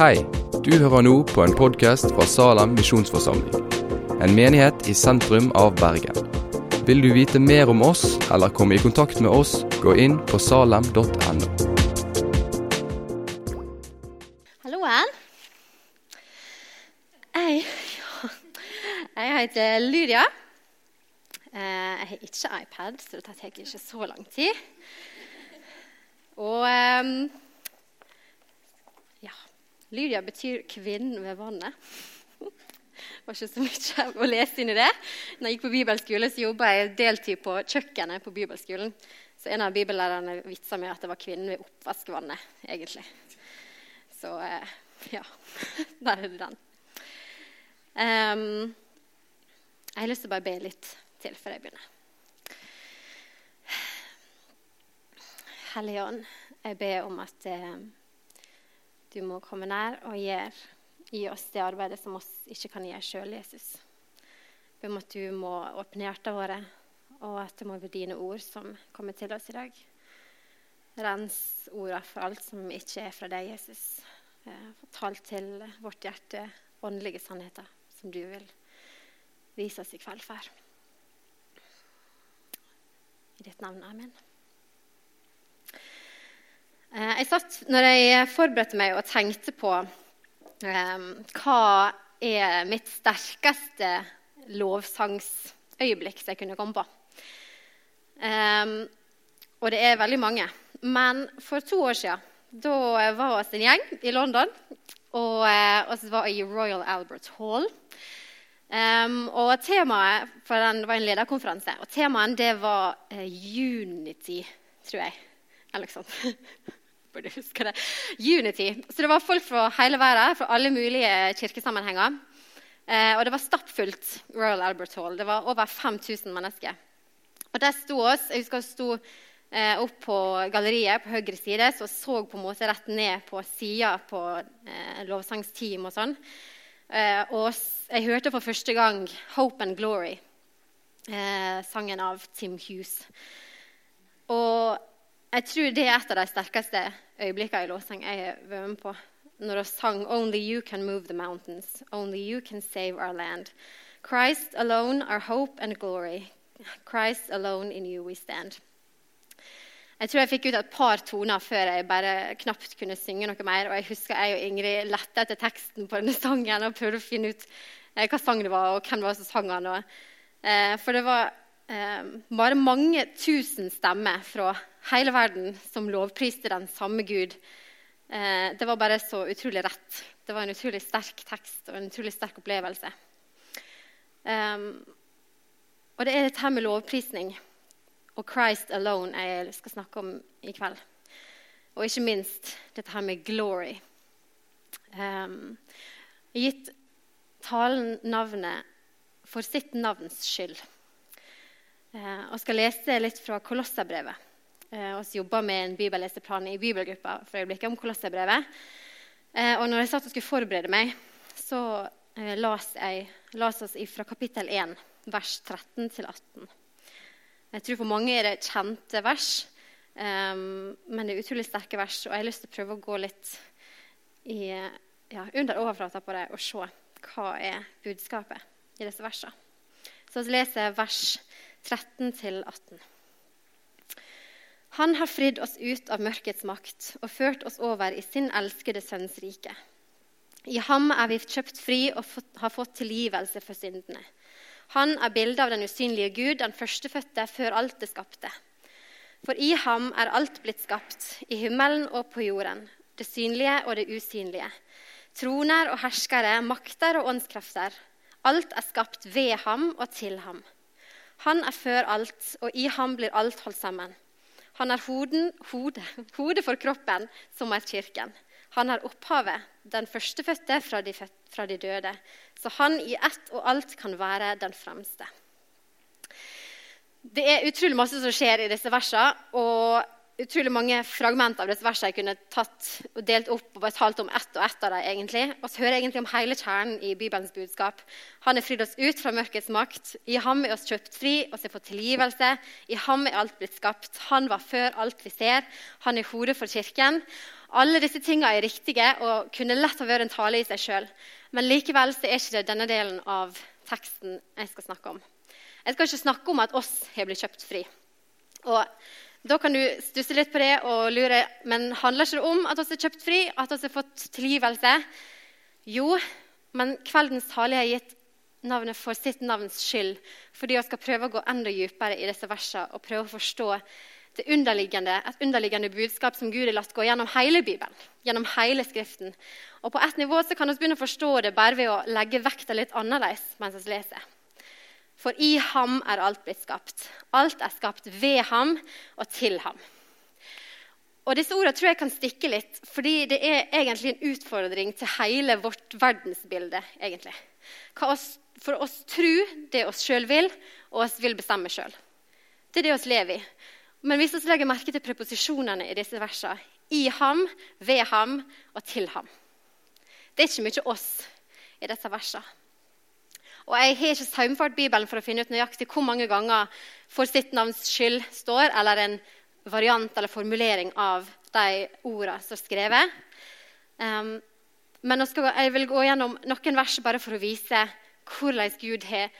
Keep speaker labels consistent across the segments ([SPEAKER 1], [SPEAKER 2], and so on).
[SPEAKER 1] Hei, du hører nå på en podkast fra Salem misjonsforsamling. En menighet i sentrum av Bergen. Vil du vite mer om oss eller komme i kontakt med oss, gå inn på salem.no.
[SPEAKER 2] Halloen. Jeg, jeg heter Lydia. Eh, Jeg har ikke iPad, så det tar ikke så lang tid. Og ehm, Lydia betyr 'kvinnen ved vannet'. Det var ikke så mye å lese inn i det. Når jeg gikk på bibelskole, så jobba jeg deltid på kjøkkenet på bibelskolen. Så en av bibellærerne vitsa med at det var kvinnen ved oppvaskvannet, egentlig. Så eh, ja, der er det den. Um, jeg har lyst til å bare be litt til før jeg begynner. Hellige Ånd, jeg ber om at eh, du må komme nær og gjøre, gi oss det arbeidet som oss ikke kan gjøre sjøl, Jesus. Be om at du må åpne hjertene våre, og at det må være dine ord som kommer til oss i dag. Rens ordene for alt som ikke er fra deg, Jesus. Eh, Tal til vårt hjerte åndelige sannheter som du vil vise oss i kveld, far. I ditt navn. Amen. Jeg satt, når jeg forberedte meg og tenkte på eh, hva er mitt sterkeste lovsangsøyeblikk som jeg kunne komme på. Eh, og det er veldig mange. Men for to år siden da var vi en gjeng i London. Og eh, vi var i Royal Albert Hall. Um, og temaet for den var en lederkonferanse. Og temaet det var eh, unity, tror jeg. Eller noe sånt. Burde huske det. Unity. Så det var folk fra hele verden, fra alle mulige kirkesammenhenger. Eh, og det var stappfullt Royal Albert Hall. Det var over 5000 mennesker. Og der sto oss, Jeg husker vi sto eh, opp på galleriet på høyre side, så så på en måte rett ned på sida på eh, lovsangsteam og sånn. Eh, og jeg hørte for første gang 'Hope and Glory', eh, sangen av Tim Hughes. Og jeg tror det er et av de sterkeste øyeblikkene i lovsang jeg har vært med på. Når vi sang 'Only you can move the mountains', 'Only you can save our land'. Christ alone, our hope and glory. Christ alone, in you we stand. Jeg tror jeg fikk ut et par toner før jeg bare knapt kunne synge noe mer. Og jeg husker jeg og Ingrid lette etter teksten på denne sangen og prøvde å finne ut eh, hva sang det var, og hvem det var som sang den. Eh, for det var eh, bare mange tusen stemmer fra hele verden som lovpriste den samme Gud. Eh, det var bare så utrolig rett. Det var en utrolig sterk tekst og en utrolig sterk opplevelse. Um, og det er dette med lovprisning og Christ alone jeg skal snakke om i kveld. Og ikke minst dette her med glory. Um, gitt talen navnet for sitt navns skyld. Eh, og skal lese litt fra Kolosserbrevet. Eh, og jobber med en bibelleseplan i bibelgruppa for øyeblikket om Kolosserbrevet. Eh, og når jeg satt og skulle forberede meg, så eh, las jeg las oss fra kapittel 1, vers 13 til 18. Jeg tror for mange er det kjente vers, men det er utrolig sterke vers. Og jeg har lyst til å prøve å gå litt i, ja, under overflata på det og se hva er budskapet i disse versene. Så vi leser vers 13 til 18. Han har fridd oss ut av mørkets makt og ført oss over i sin elskede sønns rike. I ham er vi kjøpt fri og har fått tilgivelse for syndene. Han er bildet av den usynlige Gud, den førstefødte før alt det skapte. For i ham er alt blitt skapt, i himmelen og på jorden, det synlige og det usynlige. Troner og herskere, makter og åndskrefter. Alt er skapt ved ham og til ham. Han er før alt, og i ham blir alt holdt sammen. Han er hoden, hodet, hodet for kroppen, som er kirken. Han er opphavet, den førstefødte fra de, fra de døde. Så han i ett og alt kan være den fremste. Det er utrolig masse som skjer i disse versene. Og utrolig mange fragmenter av dette verset jeg kunne tatt og delt opp og bare talt om ett og ett av dem. egentlig. Og så hører jeg egentlig om hele kjernen i Bibelens budskap. Han er fridd oss ut fra mørkets makt. I ham er oss kjøpt fri, oss er fått tilgivelse. I ham er alt blitt skapt. Han var før alt vi ser. Han er hodet for kirken. Alle disse tingene er riktige og kunne lett ha vært en tale i seg sjøl. Men likevel så er ikke det denne delen av teksten jeg skal snakke om. Jeg skal ikke snakke om at oss har blitt kjøpt fri. Og Da kan du stusse litt på det og lure men handler ikke det om at vi er kjøpt fri, at vi har fått tilgivelse. Jo, men kveldens tale har gitt navnet for sitt navns skyld, fordi vi skal prøve å gå enda dypere i disse versene og prøve å forstå det underliggende, et underliggende budskap som Gud har latt gå gjennom hele Bibelen. gjennom hele Skriften. Og På et nivå så kan vi begynne å forstå det bare ved å legge vekta litt annerledes mens vi leser. For i ham er alt blitt skapt. Alt er skapt ved ham og til ham. Og Disse ordene tror jeg kan stikke litt, fordi det er egentlig en utfordring til hele vårt verdensbilde. egentlig. Oss, for oss tror det oss sjøl vil, og oss vil bestemme sjøl. Det er det oss lever i. Men hvis vi legger merke til preposisjonene i disse versene i ham, ved ham og til ham Det er ikke mye oss i disse versene. Og Jeg har ikke saumfart Bibelen for å finne ut nøyaktig hvor mange ganger 'for sitt navns skyld' står, eller en variant eller formulering av de ordene som er skrevet. Um, men jeg vil gå gjennom noen vers bare for å vise hvordan Gud har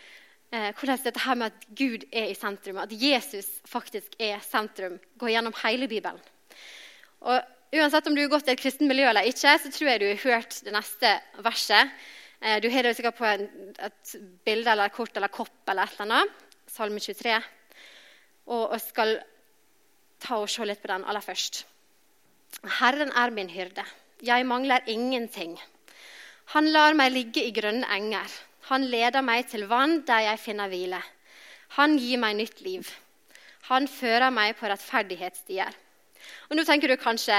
[SPEAKER 2] eh, hvordan dette her med at Gud er i sentrum, at Jesus faktisk er sentrum, går gjennom hele Bibelen. Og Uansett om du har gått i et kristent miljø eller ikke, så tror jeg du har hørt det neste verset. Eh, du har det sikkert på et bilde eller kort eller kopp eller et eller annet. Salme 23. Og jeg skal ta og se litt på den aller først. Herren er min hyrde. Jeg mangler ingenting. Han lar meg ligge i grønne enger. Han leder meg til vann der jeg finner hvile. Han gir meg nytt liv. Han fører meg på rettferdighetsstier. Og nå tenker du kanskje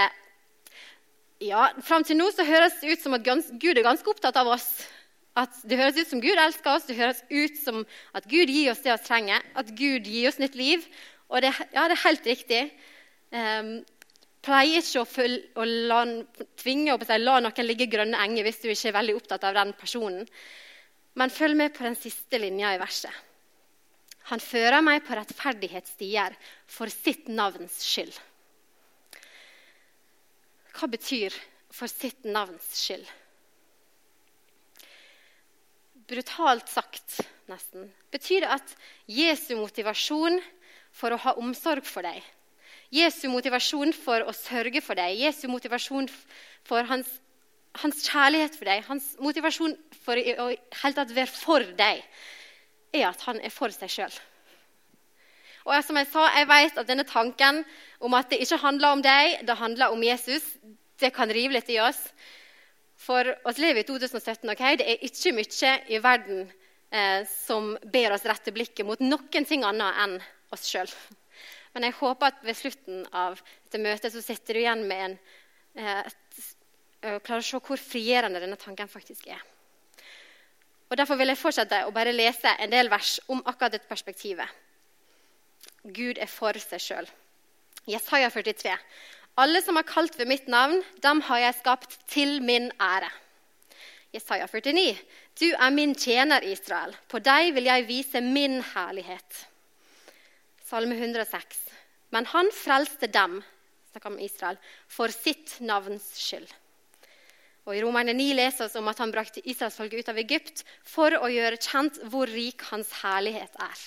[SPEAKER 2] ja, Fram til nå så høres det ut som at Gud er ganske opptatt av oss. At Det høres ut som Gud elsker oss, det høres ut som at Gud gir oss det vi trenger. At Gud gir oss nytt liv. Og det, ja, det er helt riktig. Um, pleier ikke å, følge, å la, tvinge å la noen ligge grønne enger hvis du ikke er veldig opptatt av den personen. Men følg med på den siste linja i verset. Han fører meg på rettferdighetsstier for sitt navns skyld. Hva betyr 'for sitt navns skyld'? Brutalt sagt, nesten, betyr det at Jesu motivasjon for å ha omsorg for deg, Jesu motivasjon for å sørge for deg, Jesu motivasjon for hans, hans kjærlighet for deg, hans motivasjon for å helt tatt være for deg, er at han er for seg sjøl. Og som jeg sa, jeg vet at denne tanken om at det ikke handler om deg, det handler om Jesus, det kan rive litt i oss. For oss lever i 2017. ok? Det er ikke mye i verden eh, som ber oss rette blikket mot noen ting annet enn oss sjøl. Men jeg håper at ved slutten av dette møtet så sitter du igjen med en, eh, et, og klarer å se hvor frigjørende denne tanken faktisk er. Og Derfor vil jeg fortsette å bare lese en del vers om akkurat dette perspektivet. Gud er for seg sjøl. Jesaja 43. Alle som har kalt ved mitt navn, dem har jeg skapt til min ære. Jesaja 49. Du er min tjener, Israel. På deg vil jeg vise min herlighet. Salme 106. Men han frelste dem, snakker om Israel, for sitt navns skyld. Og I Romerne 9 leser vi om at han brakte israelsfolket ut av Egypt for å gjøre kjent hvor rik hans herlighet er.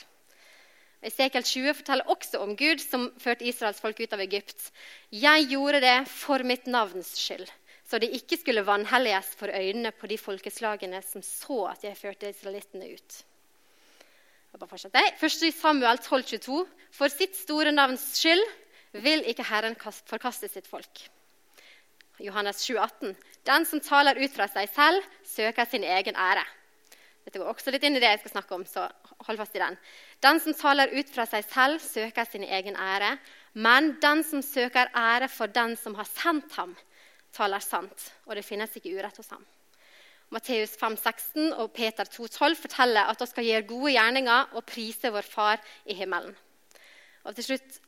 [SPEAKER 2] Esekiel 20 forteller også om Gud som førte Israels folk ut av Egypt. Jeg gjorde det for mitt navns skyld, så det ikke skulle vanhelliges for øynene på de folkeslagene som så at jeg førte israelittene ut. Først i Samuel 12, 22. For sitt store navns skyld vil ikke Herren forkaste sitt folk. Johannes 7, 18. Den som taler ut fra seg selv, søker sin egen ære. Dette går også litt inn i det jeg skal snakke om, så hold fast i den. Den som taler ut fra seg selv, søker sin egen ære. Men den som søker ære for den som har sendt ham, taler sant. Og det finnes ikke urett hos ham. Matteus 5, 16 og Peter 2, 12 forteller at vi skal gjøre gode gjerninger og prise vår Far i himmelen. Og til slutt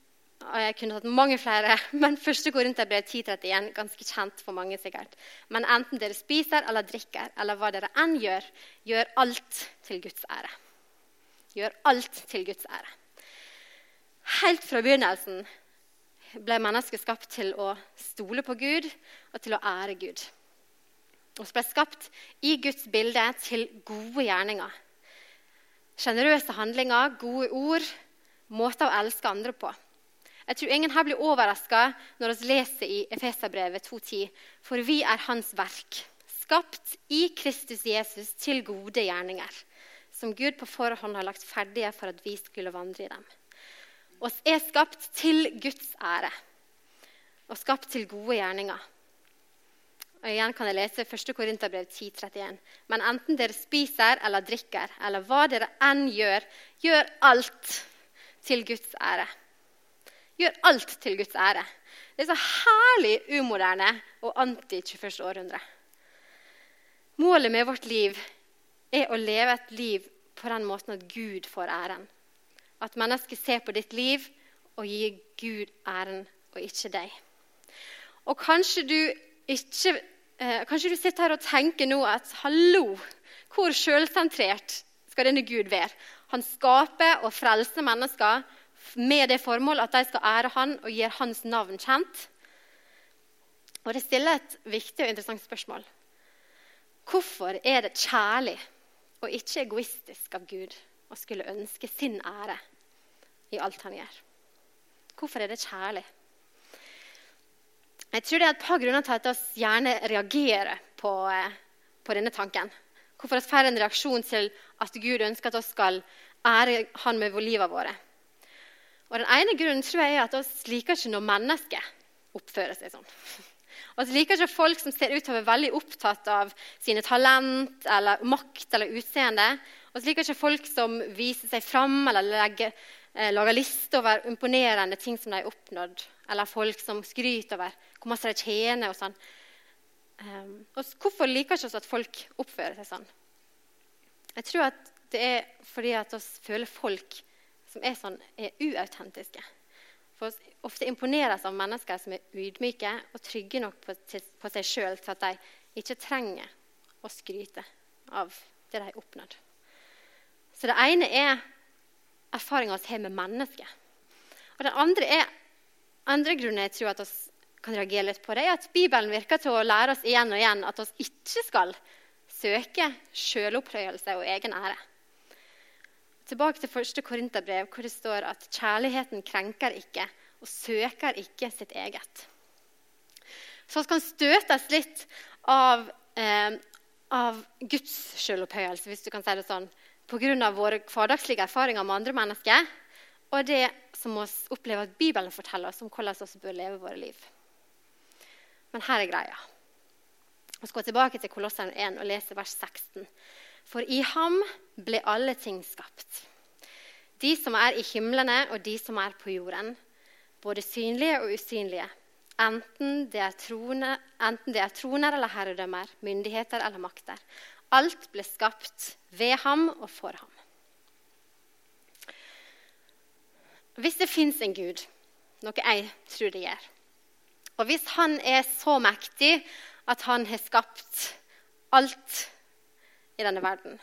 [SPEAKER 2] jeg kunne tatt mange flere, men første går rundt brev 10.31 ganske kjent for mange. sikkert. Men enten dere spiser eller drikker, eller hva dere enn gjør, gjør alt til Guds ære. Gjør alt til Guds ære. Helt fra begynnelsen ble mennesket skapt til å stole på Gud og til å ære Gud. Vi ble skapt i Guds bilde til gode gjerninger. Sjenerøse handlinger, gode ord, måter å elske andre på. Jeg tror ingen her blir overraska når vi leser i Efeserbrevet 2,10.: For vi er Hans verk, skapt i Kristus Jesus til gode gjerninger, som Gud på forhånd har lagt ferdige for at vi skulle vandre i dem. Oss er skapt til Guds ære og skapt til gode gjerninger. Og igjen kan jeg lese 1. Korinterbrev 10,31. Men enten dere spiser eller drikker, eller hva dere enn gjør, gjør alt til Guds ære. Gjør alt til Guds ære. Det er så herlig umoderne og anti-21. århundre. Målet med vårt liv er å leve et liv på den måten at Gud får æren. At mennesket ser på ditt liv og gir Gud æren, og ikke deg. Og kanskje du, ikke, eh, kanskje du sitter her og tenker nå at hallo, hvor sjølsentrert skal denne Gud være? Han skaper og frelser mennesker med det formål at de skal ære han og gjøre hans navn kjent. Og Det stiller et viktig og interessant spørsmål. Hvorfor er det kjærlig og ikke egoistisk av Gud å skulle ønske sin ære i alt han gjør? Hvorfor er det kjærlig? Jeg tror det er et par grunner til at vi gjerne reagerer på, eh, på denne tanken. Hvorfor vi får en reaksjon til at Gud ønsker at vi skal ære Han med livet våre. Og Den ene grunnen tror jeg er at vi liker ikke når mennesker oppfører seg sånn. Og Vi liker ikke folk som ser ut til å være veldig opptatt av sine talent eller makt eller utseende. Og vi liker ikke folk som viser seg fram eller legger, eh, lager liste over imponerende ting som de har oppnådd. Eller folk som skryter over hvor masse de tjener. og sånn. Um, og hvorfor liker ikke oss at folk oppfører seg sånn? Jeg tror at det er fordi at vi føler folk som er sånn, er uautentiske. For ofte imponeres av mennesker som er ydmyke og trygge nok på, seg sjøl til at de ikke trenger å skryte av det de har oppnådd. Så det ene er erfaringa vi har med mennesker. Og den andre, er, andre grunnen jeg tror at vi kan reagere litt på det, er at Bibelen virker til å lære oss igjen og igjen at vi ikke skal søke sjølopphøyelse og egen ære. Tilbake til 1. Korinterbrev, hvor det står at kjærligheten krenker ikke og søker ikke sitt eget. Så vi kan støtes litt av, eh, av Guds selvopphøyelse, hvis du kan si det sånn, pga. våre hverdagslige erfaringer med andre mennesker og det som vi opplever at Bibelen forteller oss om hvordan vi bør leve våre liv. Men her er greia. Vi skal tilbake til Kolosseren 1 og lese vers 16. For i ham ble alle ting skapt. De som er i himlene og de som er på jorden, både synlige og usynlige. Enten det, trone, enten det er troner eller herredømmer, myndigheter eller makter. Alt ble skapt ved ham og for ham. Hvis det fins en Gud, noe jeg tror det gjør, og hvis han er så mektig at han har skapt alt i denne verden,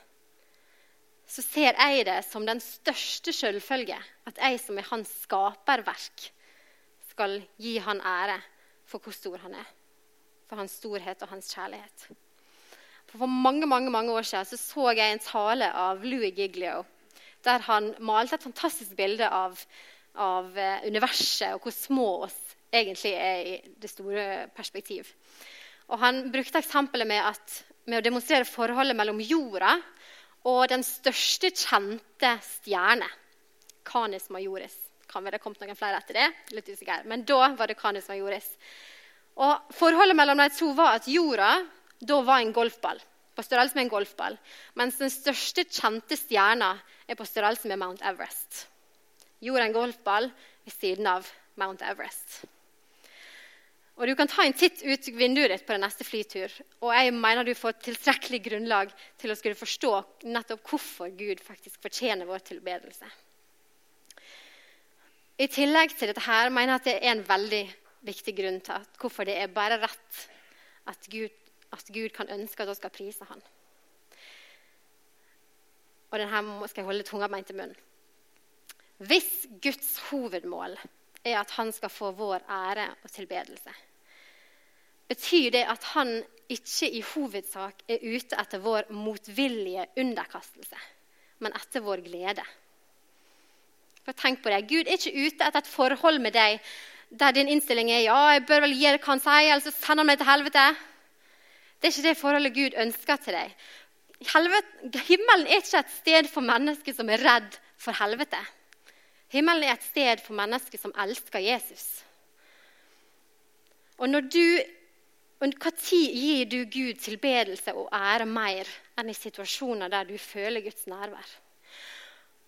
[SPEAKER 2] så ser jeg det som den største selvfølge at jeg som er hans skaperverk, skal gi han ære for hvor stor han er. For hans storhet og hans kjærlighet. For mange mange, mange år siden så, så jeg en tale av Louis Giglio der han malte et fantastisk bilde av, av eh, universet og hvor små oss egentlig er i det store perspektiv. Og Han brukte eksempelet med, at, med å demonstrere forholdet mellom jorda og den største kjente stjerne, Canis Majoris. Kan vel det kommet noen flere etter det? Litt usikker. Men da var det Canis Majoris. Og Forholdet mellom de to var at jorda da var en golfball. På størrelse med en golfball. Mens den største kjente stjerna er på størrelse med Mount Everest. Jorda er en golfball ved siden av Mount Everest. Og Du kan ta en titt ut vinduet ditt på den neste flytur. Og jeg mener du får tilstrekkelig grunnlag til å skulle forstå nettopp hvorfor Gud faktisk fortjener vår tilbedelse. I tillegg til dette her mener jeg at det er en veldig viktig grunn til at hvorfor det er bare rett at Gud, at Gud kan ønske at vi skal prise Han. Og denne skal jeg holde tunga meg til munnen. Hvis Guds hovedmål er at han skal få vår ære og tilbedelse. Betyr det at han ikke i hovedsak er ute etter vår motvillige underkastelse, men etter vår glede? For tenk på det, Gud er ikke ute etter et forhold med deg der din innstilling er ja, jeg bør vel gi det hva han sier, eller så sender han meg til helvete. Det er ikke det forholdet Gud ønsker til deg. Helvet, himmelen er ikke et sted for mennesker som er redd for helvete. Himmelen er et sted for mennesker som elsker Jesus. Og når du Når gir du Gud tilbedelse og ære mer enn i situasjoner der du føler Guds nærvær?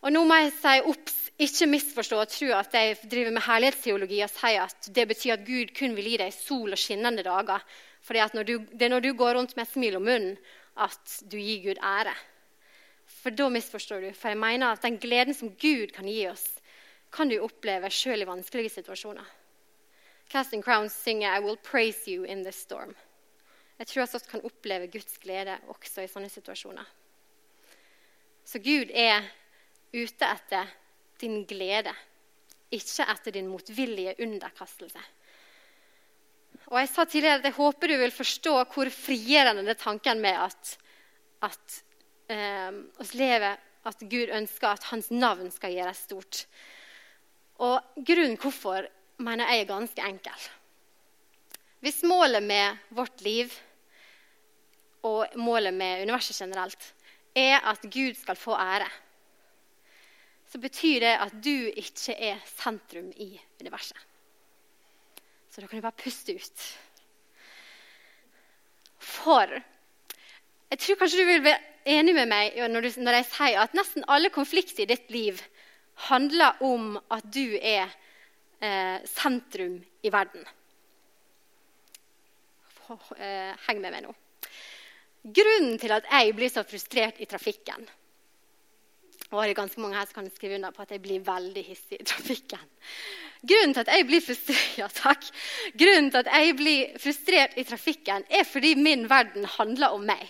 [SPEAKER 2] Og nå må jeg si obs, ikke misforstå og tro at jeg driver med herlighetsteologi og sier at det betyr at Gud kun vil gi deg sol og skinnende dager. For det er når du går rundt med et smil om munnen, at du gir Gud ære. For da misforstår du. For jeg mener at den gleden som Gud kan gi oss, kan du oppleve sjøl i vanskelige situasjoner. Casting Crowns synger 'I will praise you in this storm'. Jeg tror at vi kan oppleve Guds glede også i sånne situasjoner. Så Gud er ute etter din glede, ikke etter din motvillige underkastelse. Og Jeg sa tidligere at jeg håper du vil forstå hvor frigjørende det er tanken med at, at eh, oss lever, at Gud ønsker at hans navn skal gjøres stort. Og Grunnen hvorfor mener jeg er ganske enkel. Hvis målet med vårt liv og målet med universet generelt er at Gud skal få ære, så betyr det at du ikke er sentrum i universet. Så da kan du bare puste ut. For jeg tror kanskje du vil være enig med meg når, du, når jeg sier at nesten alle konflikter i ditt liv handler om at du er eh, sentrum i verden. Eh, heng med meg nå. Grunnen til at jeg blir så frustrert i trafikken og det er ganske mange her som kan skrive under på at jeg blir veldig hissig i trafikken. Grunnen til at jeg blir frustrert, ja, takk. Grunnen til at jeg blir frustrert i trafikken, er fordi min verden handler om meg.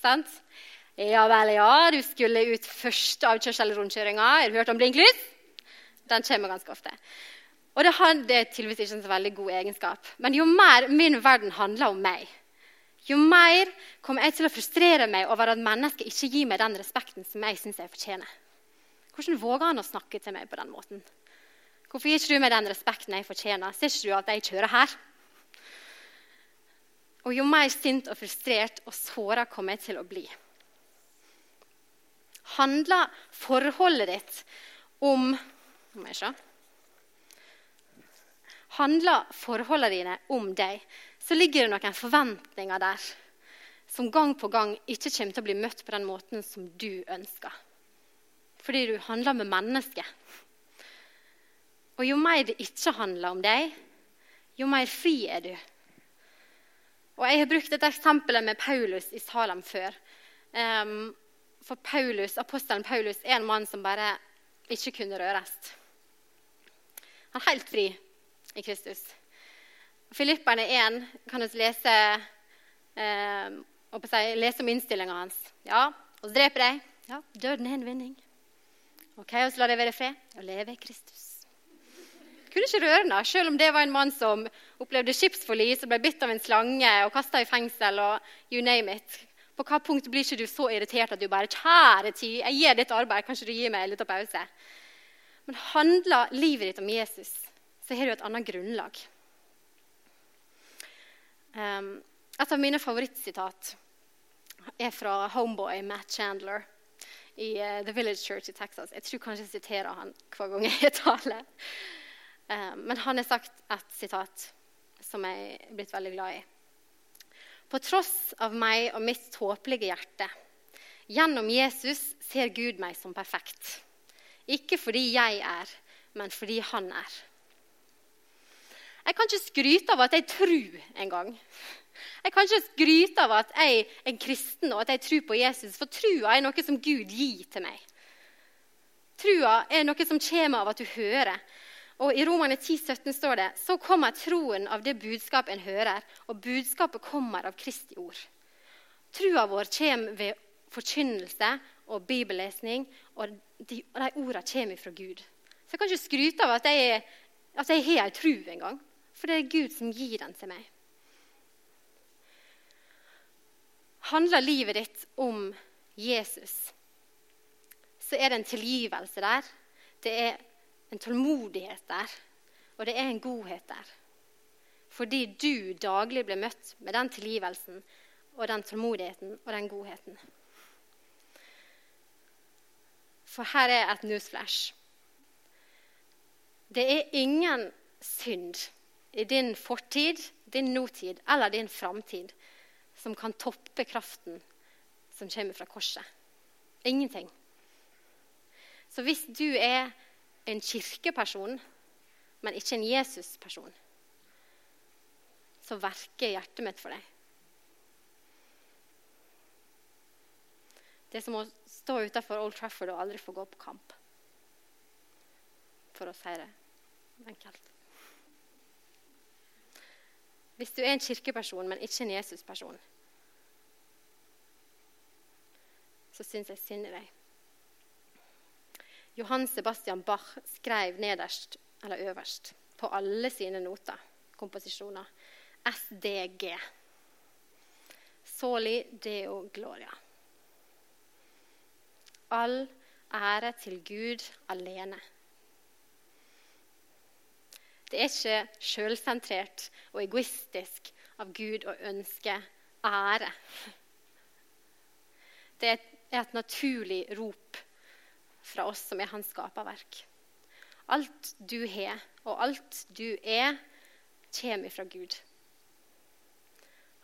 [SPEAKER 2] Sant? Ja vel, ja, du skulle ut første avkjørsel eller rundkjøringa. Har du hørt om blinklys? Den kommer ganske ofte. Og det, er tydeligvis ikke en så veldig god egenskap. Men jo mer min verden handler om meg, jo mer kommer jeg til å frustrere meg over at mennesker ikke gir meg den respekten som jeg syns jeg fortjener. Hvordan våger han å snakke til meg på den måten? Hvorfor gir ikke du meg den respekten jeg fortjener? Ser ikke du at jeg kjører her? Og jo mer sint og frustrert og såra kommer jeg til å bli. Handler forholdet ditt om Må jeg se Handler forholdene dine om deg, så ligger det noen forventninger der som gang på gang ikke kommer til å bli møtt på den måten som du ønsker. Fordi du handler med mennesker. Og jo mer det ikke handler om deg, jo mer fri er du. Og Jeg har brukt dette eksempelet med Paulus i Salem før. Um, for Paulus, apostelen Paulus er en mann som bare ikke kunne røres. Han er helt fri i Kristus. Filipperne 1 kan vi lese, eh, lese om innstillinga hans. Ja, og dreper deg. Ja, døden er en vinning. Ok, og så la deg være i fred. og leve i Kristus. Kunne ikke røre henne, selv om det var en mann som opplevde skipsforlis og ble bitt av en slange og kasta i fengsel og you name it. På hva punkt blir ikke du så irritert at du bare Kjære tid, jeg gir ditt arbeid, kanskje du gir meg en liten pause? Men handler livet ditt om Jesus, så har du et annet grunnlag. Um, et av mine favorittsitat er fra Homeboy Matt Chandler i uh, The Village Church i Texas. Jeg tror kanskje jeg siterer han hver gang jeg taler. Um, men han har sagt et sitat som jeg er blitt veldig glad i. På tross av meg og mitt tåpelige hjerte. Gjennom Jesus ser Gud meg som perfekt. Ikke fordi jeg er, men fordi han er. Jeg kan ikke skryte av at jeg tror engang. Jeg kan ikke skryte av at jeg er kristen og at jeg tror på Jesus, for trua er noe som Gud gir til meg. Trua er noe som kommer av at du hører. Og I Romane 10, 17 står det så kommer troen av det budskap en hører, og budskapet kommer av Kristi ord. Trua vår kommer ved forkynnelse og bibellesning, og de, de ordene kommer fra Gud. Så jeg kan ikke skryte av at jeg, at jeg har ei tru engang. For det er Gud som gir den til meg. Handler livet ditt om Jesus, så er det en tilgivelse der. Det er en tålmodighet der, og det er en godhet der. Fordi du daglig blir møtt med den tilgivelsen og den tålmodigheten og den godheten. For her er et newsflash. Det er ingen synd i din fortid, din nåtid eller din framtid som kan toppe kraften som kommer fra korset. Ingenting. Så hvis du er en kirkeperson, men ikke en Jesus-person, så verker hjertet mitt for deg. Det er som å stå utafor Old Trafford og aldri få gå på kamp. For å si det enkelt. Hvis du er en kirkeperson, men ikke en Jesus-person, så syns jeg synd i deg. Johan Sebastian Bach skrev nederst, eller øverst, på alle sine noter, komposisjoner, SDG. Soli deo gloria. All ære til Gud alene. Det er ikke sjølsentrert og egoistisk av Gud å ønske ære. Det er et naturlig rop fra oss som er hans skaperverk. Alt du har, og alt du er, kommer fra Gud.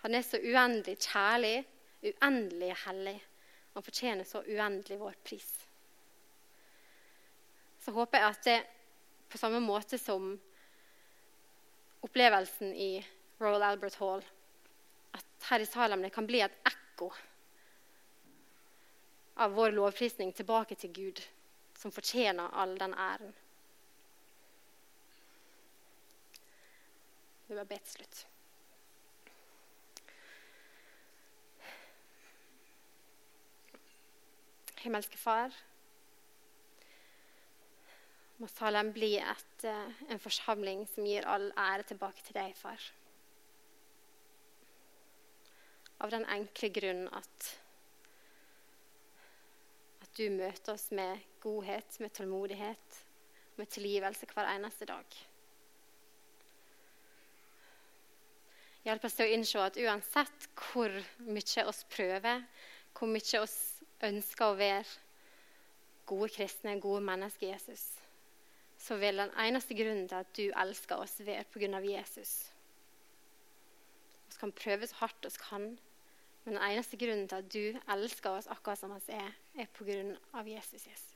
[SPEAKER 2] Han er så uendelig kjærlig, uendelig hellig. Han fortjener så uendelig vår pris. Så håper jeg at det på samme måte som opplevelsen i Royal Albert Hall, at her i Salem det kan bli et ekko av vår lovprisning tilbake til Gud, som fortjener all den æren. Det var be til slutt. Himmelske Far, må Salem bli et, eh, en forsamling som gir all ære tilbake til deg, far. Av den enkle grunn at, at du møter oss med godhet, med tålmodighet, med tilgivelse hver eneste dag. Hjelp oss til å innse at uansett hvor mye oss prøver, hvor mye oss ønsker å være gode kristne, gode mennesker Jesus, så vil den eneste grunnen til at du elsker oss, være pga. Jesus. Vi kan prøve så hardt vi kan, men den eneste grunnen til at du elsker oss akkurat som vi er, er pga. Jesus. Jesus.